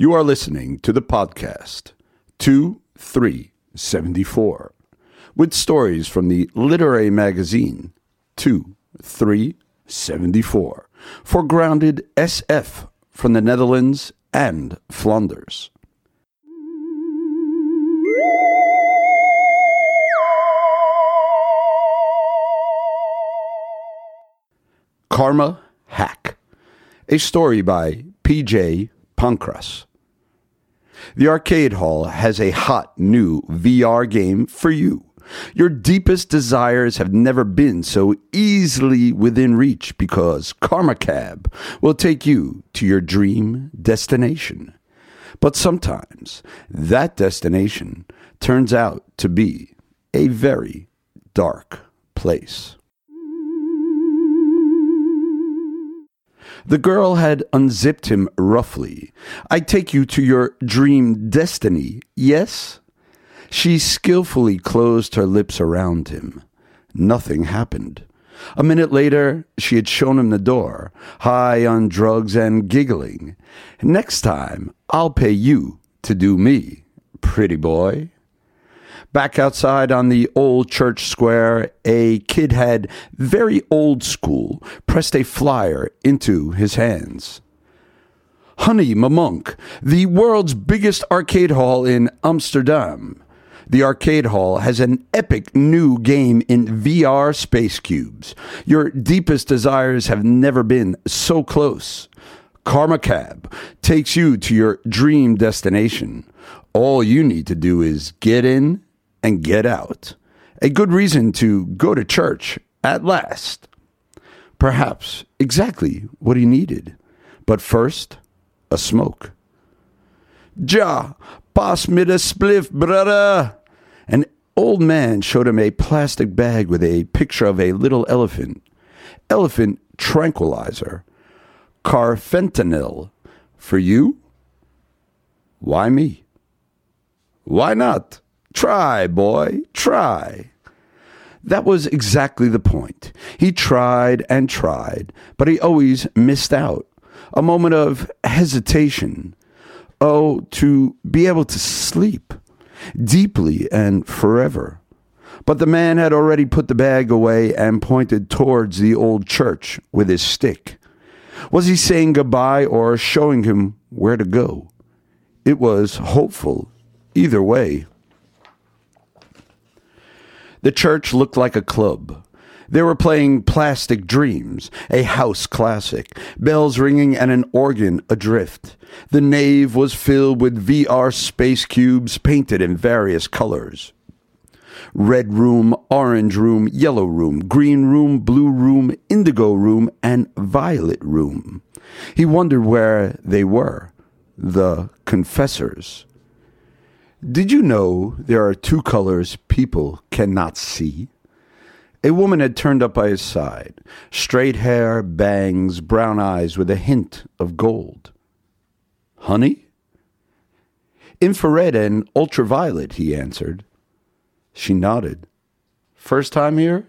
You are listening to the podcast 2374 with stories from the literary magazine 2374 for grounded SF from the Netherlands and Flanders. Karma Hack, a story by P.J. Pancras. The Arcade Hall has a hot new VR game for you. Your deepest desires have never been so easily within reach because Karma Cab will take you to your dream destination. But sometimes that destination turns out to be a very dark place. The girl had unzipped him roughly. I take you to your dream destiny, yes? She skillfully closed her lips around him. Nothing happened. A minute later, she had shown him the door, high on drugs and giggling. Next time, I'll pay you to do me, pretty boy. Back outside on the old church square, a kid had, very old school, pressed a flyer into his hands. Honey Mamonk, the world's biggest arcade hall in Amsterdam. The arcade hall has an epic new game in VR space cubes. Your deepest desires have never been so close. Karma Cab takes you to your dream destination. All you need to do is get in and get out. A good reason to go to church at last. Perhaps exactly what he needed. But first, a smoke. Ja, pass me the spliff, brother. An old man showed him a plastic bag with a picture of a little elephant. Elephant tranquilizer. Carfentanil. For you? Why me? Why not? Try, boy, try. That was exactly the point. He tried and tried, but he always missed out. A moment of hesitation. Oh, to be able to sleep deeply and forever. But the man had already put the bag away and pointed towards the old church with his stick. Was he saying goodbye or showing him where to go? It was hopeful either way. The church looked like a club. They were playing Plastic Dreams, a house classic, bells ringing and an organ adrift. The nave was filled with VR space cubes painted in various colors. Red room, orange room, yellow room, green room, blue room, indigo room, and violet room. He wondered where they were. The confessors. Did you know there are two colors people cannot see? A woman had turned up by his side, straight hair, bangs, brown eyes with a hint of gold. Honey? Infrared and ultraviolet, he answered. She nodded. First time here?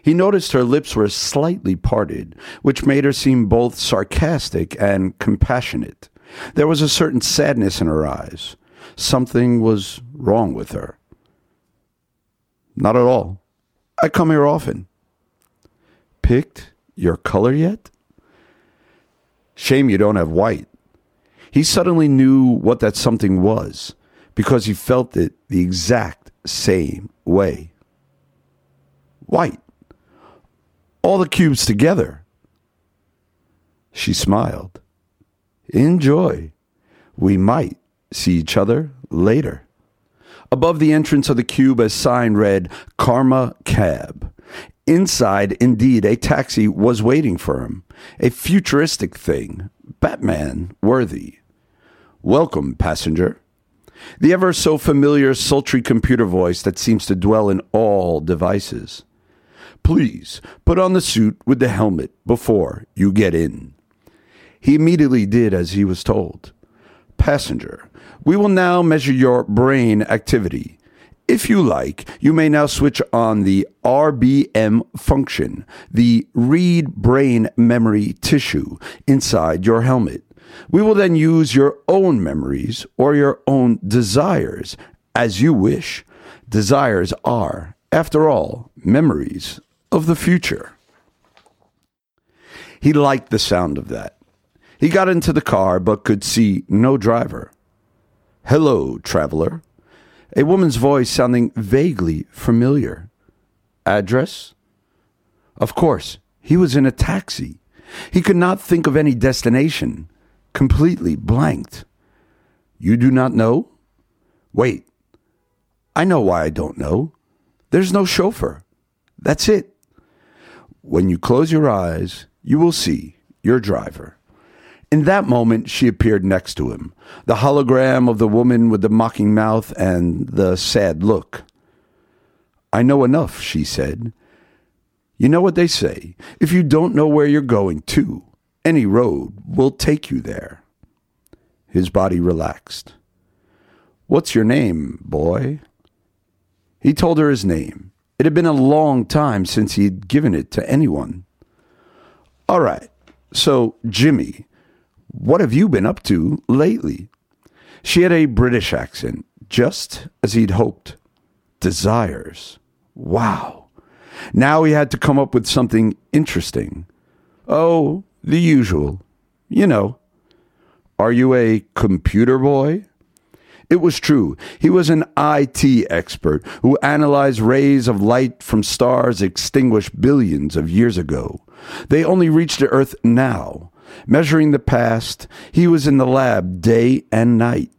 He noticed her lips were slightly parted, which made her seem both sarcastic and compassionate. There was a certain sadness in her eyes. Something was wrong with her. Not at all. I come here often. Picked your color yet? Shame you don't have white. He suddenly knew what that something was because he felt it the exact same way. White. All the cubes together. She smiled. Enjoy. We might see each other later. Above the entrance of the cube, a sign read Karma Cab. Inside, indeed, a taxi was waiting for him. A futuristic thing, Batman worthy. Welcome, passenger. The ever so familiar, sultry computer voice that seems to dwell in all devices. Please put on the suit with the helmet before you get in. He immediately did as he was told. Passenger, we will now measure your brain activity. If you like, you may now switch on the RBM function, the read brain memory tissue inside your helmet. We will then use your own memories or your own desires as you wish. Desires are, after all, memories of the future. He liked the sound of that. He got into the car but could see no driver. Hello, traveler. A woman's voice sounding vaguely familiar. Address? Of course, he was in a taxi. He could not think of any destination. Completely blanked. You do not know? Wait. I know why I don't know. There's no chauffeur. That's it. When you close your eyes, you will see your driver. In that moment, she appeared next to him, the hologram of the woman with the mocking mouth and the sad look. I know enough, she said. You know what they say if you don't know where you're going to, any road will take you there. His body relaxed. What's your name, boy? He told her his name. It had been a long time since he'd given it to anyone. All right, so Jimmy, what have you been up to lately? She had a British accent, just as he'd hoped. Desires. Wow. Now he had to come up with something interesting. Oh, the usual. You know. Are you a computer boy? It was true. He was an IT expert who analyzed rays of light from stars extinguished billions of years ago. They only reached the Earth now, Measuring the past, he was in the lab day and night.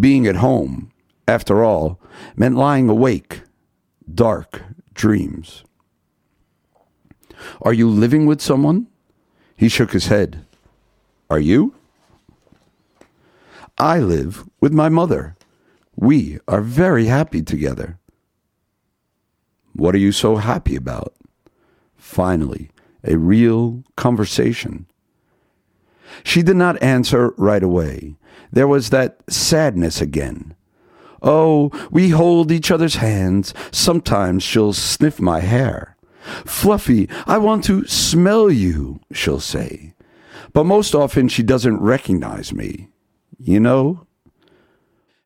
Being at home, after all, meant lying awake, dark dreams. Are you living with someone? He shook his head. Are you? I live with my mother. We are very happy together. What are you so happy about? Finally, a real conversation. She did not answer right away. There was that sadness again. Oh, we hold each other's hands. Sometimes she'll sniff my hair. Fluffy, I want to smell you, she'll say. But most often she doesn't recognize me. You know?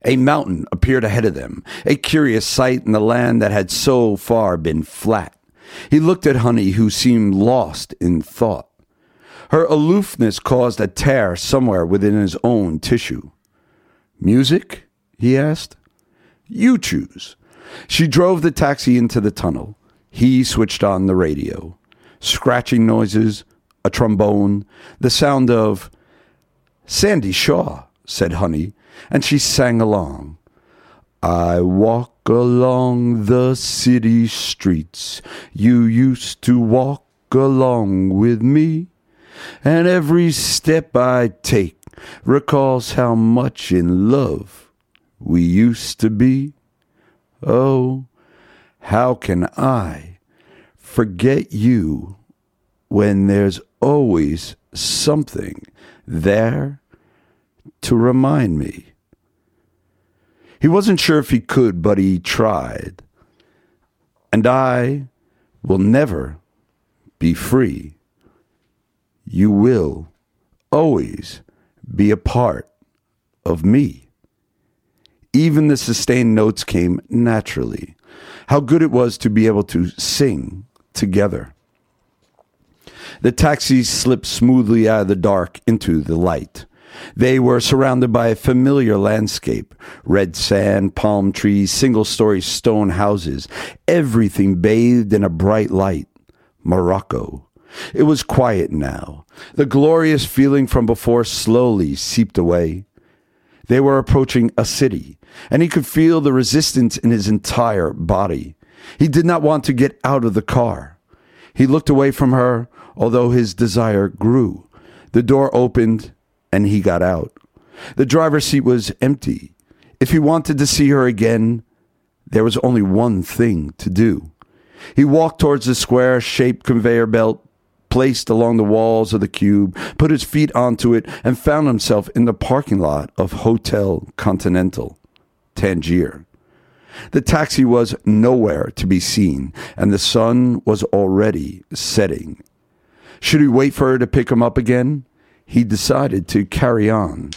A mountain appeared ahead of them, a curious sight in the land that had so far been flat. He looked at Honey, who seemed lost in thought. Her aloofness caused a tear somewhere within his own tissue. Music? he asked. You choose. She drove the taxi into the tunnel. He switched on the radio. Scratching noises, a trombone, the sound of Sandie Shaw, said Honey, and she sang along. I walk along the city streets. You used to walk along with me and every step I take recalls how much in love we used to be. Oh, how can I forget you when there's always something there to remind me? He wasn't sure if he could, but he tried. And I will never be free you will always be a part of me. Even the sustained notes came naturally. How good it was to be able to sing together. The taxis slipped smoothly out of the dark into the light. They were surrounded by a familiar landscape red sand, palm trees, single story stone houses, everything bathed in a bright light. Morocco. It was quiet now. The glorious feeling from before slowly seeped away. They were approaching a city, and he could feel the resistance in his entire body. He did not want to get out of the car. He looked away from her, although his desire grew. The door opened, and he got out. The driver's seat was empty. If he wanted to see her again, there was only one thing to do. He walked towards the square shaped conveyor belt placed along the walls of the cube, put his feet onto it, and found himself in the parking lot of Hotel Continental, Tangier. The taxi was nowhere to be seen, and the sun was already setting. Should he wait for her to pick him up again? he decided to carry on.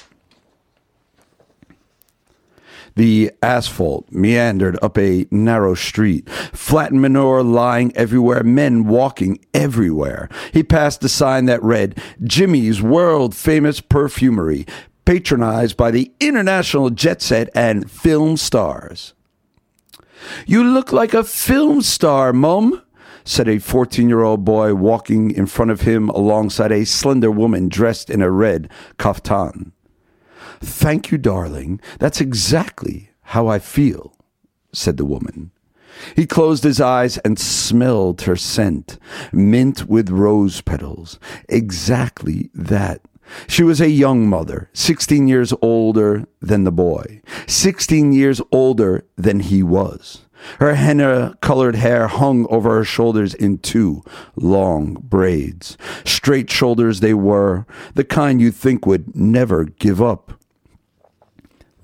The asphalt meandered up a narrow street, flattened manure lying everywhere, men walking everywhere. He passed a sign that read, Jimmy's World Famous Perfumery, patronized by the international jet set and film stars. You look like a film star, Mum, said a 14 year old boy walking in front of him alongside a slender woman dressed in a red kaftan. Thank you, darling. That's exactly how I feel, said the woman. He closed his eyes and smelled her scent, mint with rose petals. Exactly that. She was a young mother, 16 years older than the boy, 16 years older than he was. Her henna colored hair hung over her shoulders in two long braids. Straight shoulders they were, the kind you'd think would never give up.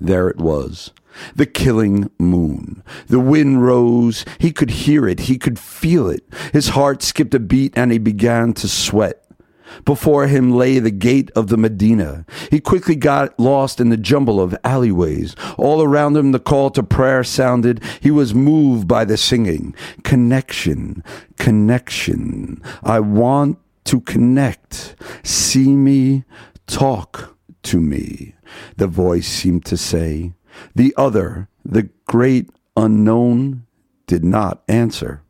There it was. The killing moon. The wind rose. He could hear it. He could feel it. His heart skipped a beat and he began to sweat. Before him lay the gate of the Medina. He quickly got lost in the jumble of alleyways. All around him, the call to prayer sounded. He was moved by the singing. Connection, connection. I want to connect. See me, talk to me. The voice seemed to say. The other, the great unknown, did not answer.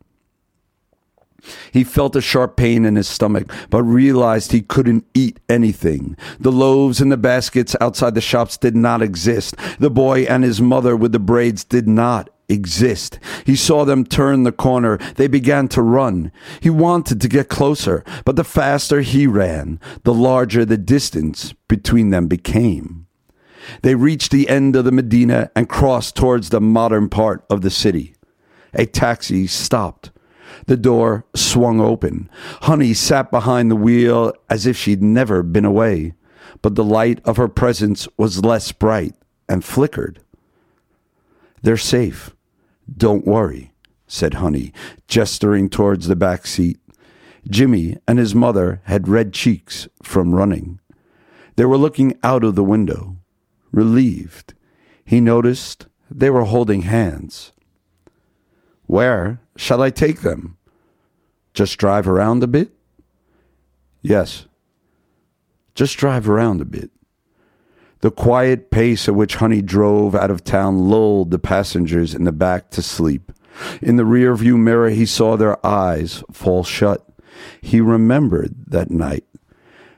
He felt a sharp pain in his stomach, but realized he couldn't eat anything. The loaves and the baskets outside the shops did not exist. The boy and his mother with the braids did not exist. He saw them turn the corner. They began to run. He wanted to get closer, but the faster he ran, the larger the distance between them became. They reached the end of the Medina and crossed towards the modern part of the city. A taxi stopped. The door swung open. Honey sat behind the wheel as if she'd never been away, but the light of her presence was less bright and flickered. They're safe. Don't worry, said Honey, gesturing towards the back seat. Jimmy and his mother had red cheeks from running. They were looking out of the window, relieved. He noticed they were holding hands. Where shall I take them? Just drive around a bit? Yes. Just drive around a bit. The quiet pace at which Honey drove out of town lulled the passengers in the back to sleep. In the rearview mirror, he saw their eyes fall shut. He remembered that night.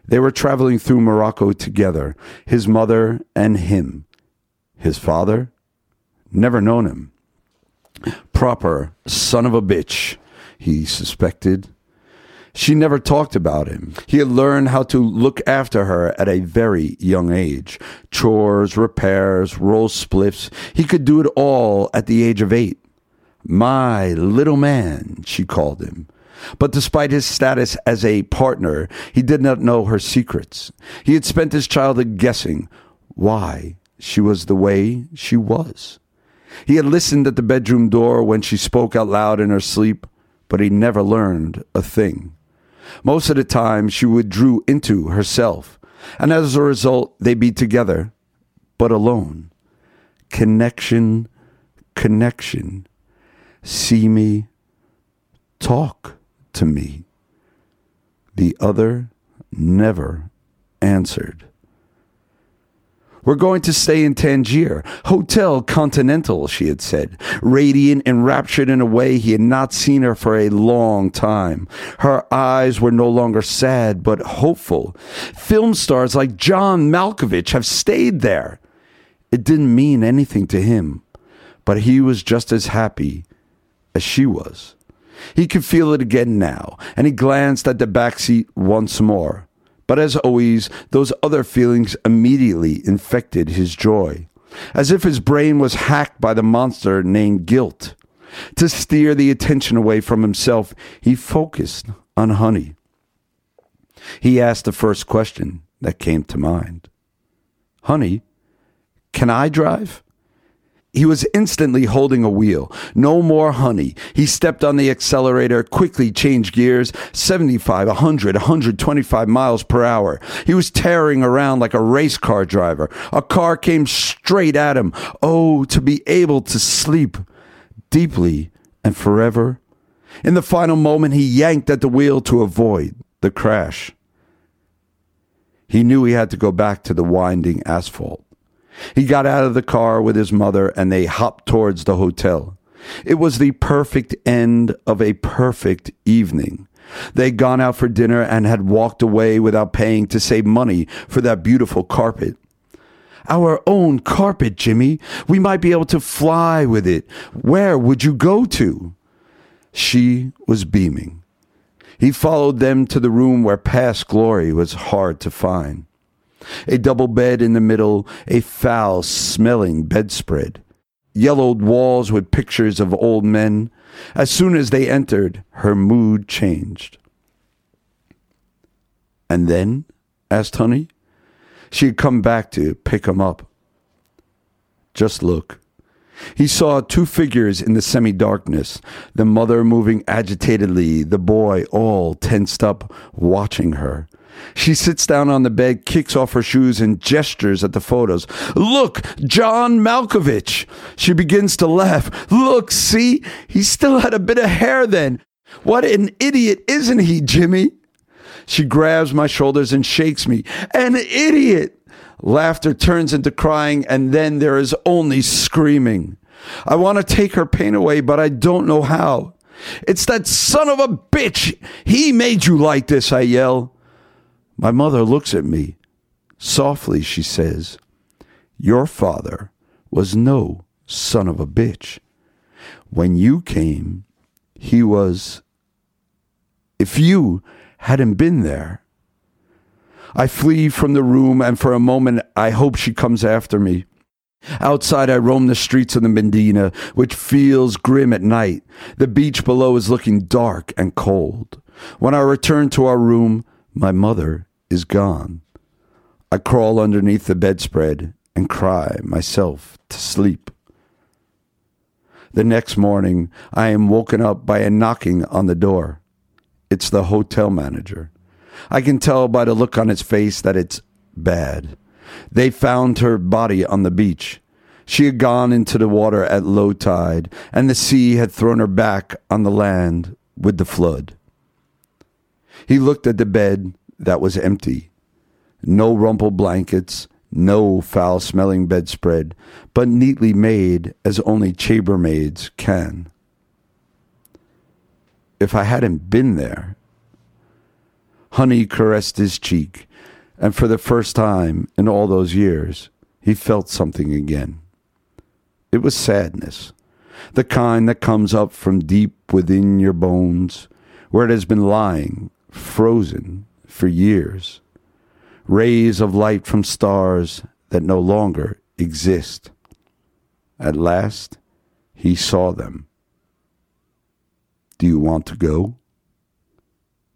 They were traveling through Morocco together, his mother and him. His father? Never known him proper son of a bitch, he suspected. She never talked about him. He had learned how to look after her at a very young age. Chores, repairs, roll spliffs. He could do it all at the age of eight. My little man, she called him. But despite his status as a partner, he did not know her secrets. He had spent his childhood guessing why she was the way she was. He had listened at the bedroom door when she spoke out loud in her sleep, but he never learned a thing. Most of the time, she withdrew into herself, and as a result, they'd be together, but alone. Connection, connection. See me, talk to me. The other never answered. We're going to stay in Tangier. Hotel Continental, she had said, radiant and raptured in a way he had not seen her for a long time. Her eyes were no longer sad, but hopeful. Film stars like John Malkovich have stayed there. It didn't mean anything to him, but he was just as happy as she was. He could feel it again now, and he glanced at the back seat once more. But as always, those other feelings immediately infected his joy, as if his brain was hacked by the monster named guilt. To steer the attention away from himself, he focused on Honey. He asked the first question that came to mind Honey, can I drive? He was instantly holding a wheel. No more honey. He stepped on the accelerator, quickly changed gears 75, 100, 125 miles per hour. He was tearing around like a race car driver. A car came straight at him. Oh, to be able to sleep deeply and forever. In the final moment, he yanked at the wheel to avoid the crash. He knew he had to go back to the winding asphalt. He got out of the car with his mother and they hopped towards the hotel. It was the perfect end of a perfect evening. They'd gone out for dinner and had walked away without paying to save money for that beautiful carpet. Our own carpet, Jimmy. We might be able to fly with it. Where would you go to? She was beaming. He followed them to the room where past glory was hard to find a double bed in the middle, a foul smelling bedspread, yellowed walls with pictures of old men. As soon as they entered, her mood changed. And then? asked Honey. She had come back to pick him up. Just look. He saw two figures in the semi darkness, the mother moving agitatedly, the boy all tensed up, watching her. She sits down on the bed, kicks off her shoes, and gestures at the photos. Look, John Malkovich. She begins to laugh. Look, see? He still had a bit of hair then. What an idiot, isn't he, Jimmy? She grabs my shoulders and shakes me. An idiot! Laughter turns into crying, and then there is only screaming. I want to take her pain away, but I don't know how. It's that son of a bitch! He made you like this, I yell. My mother looks at me. Softly, she says, Your father was no son of a bitch. When you came, he was. If you hadn't been there, I flee from the room, and for a moment I hope she comes after me. Outside, I roam the streets of the Medina, which feels grim at night. The beach below is looking dark and cold. When I return to our room, my mother is gone. I crawl underneath the bedspread and cry myself to sleep. The next morning, I am woken up by a knocking on the door. It's the hotel manager. I can tell by the look on his face that it's bad. They found her body on the beach. She had gone into the water at low tide, and the sea had thrown her back on the land with the flood. He looked at the bed that was empty. No rumpled blankets, no foul smelling bedspread, but neatly made as only chambermaids can. If I hadn't been there, Honey caressed his cheek, and for the first time in all those years, he felt something again. It was sadness, the kind that comes up from deep within your bones, where it has been lying, frozen, for years. Rays of light from stars that no longer exist. At last, he saw them. Do you want to go?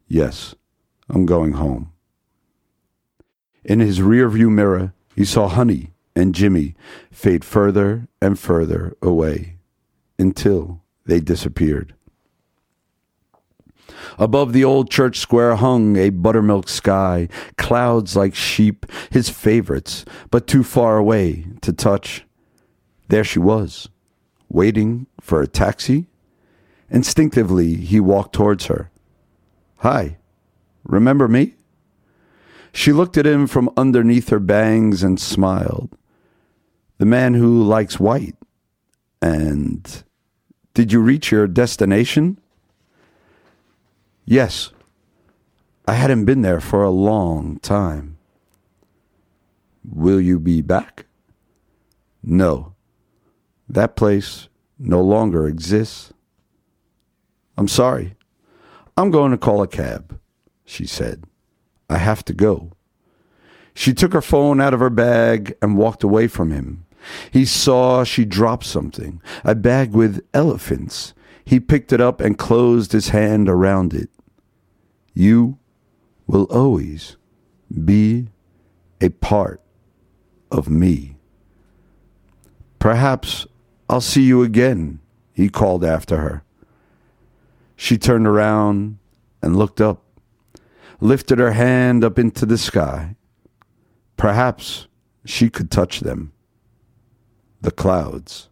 Yes, I'm going home. In his rearview mirror, he saw Honey and Jimmy fade further and further away until they disappeared. Above the old church square hung a buttermilk sky, clouds like sheep, his favorites, but too far away to touch. There she was, waiting for a taxi. Instinctively, he walked towards her. Hi, remember me? She looked at him from underneath her bangs and smiled. The man who likes white. And did you reach your destination? Yes, I hadn't been there for a long time. Will you be back? No, that place no longer exists. I'm sorry. I'm going to call a cab, she said. I have to go. She took her phone out of her bag and walked away from him. He saw she dropped something, a bag with elephants. He picked it up and closed his hand around it. You will always be a part of me. Perhaps I'll see you again, he called after her. She turned around and looked up, lifted her hand up into the sky. Perhaps she could touch them. The clouds.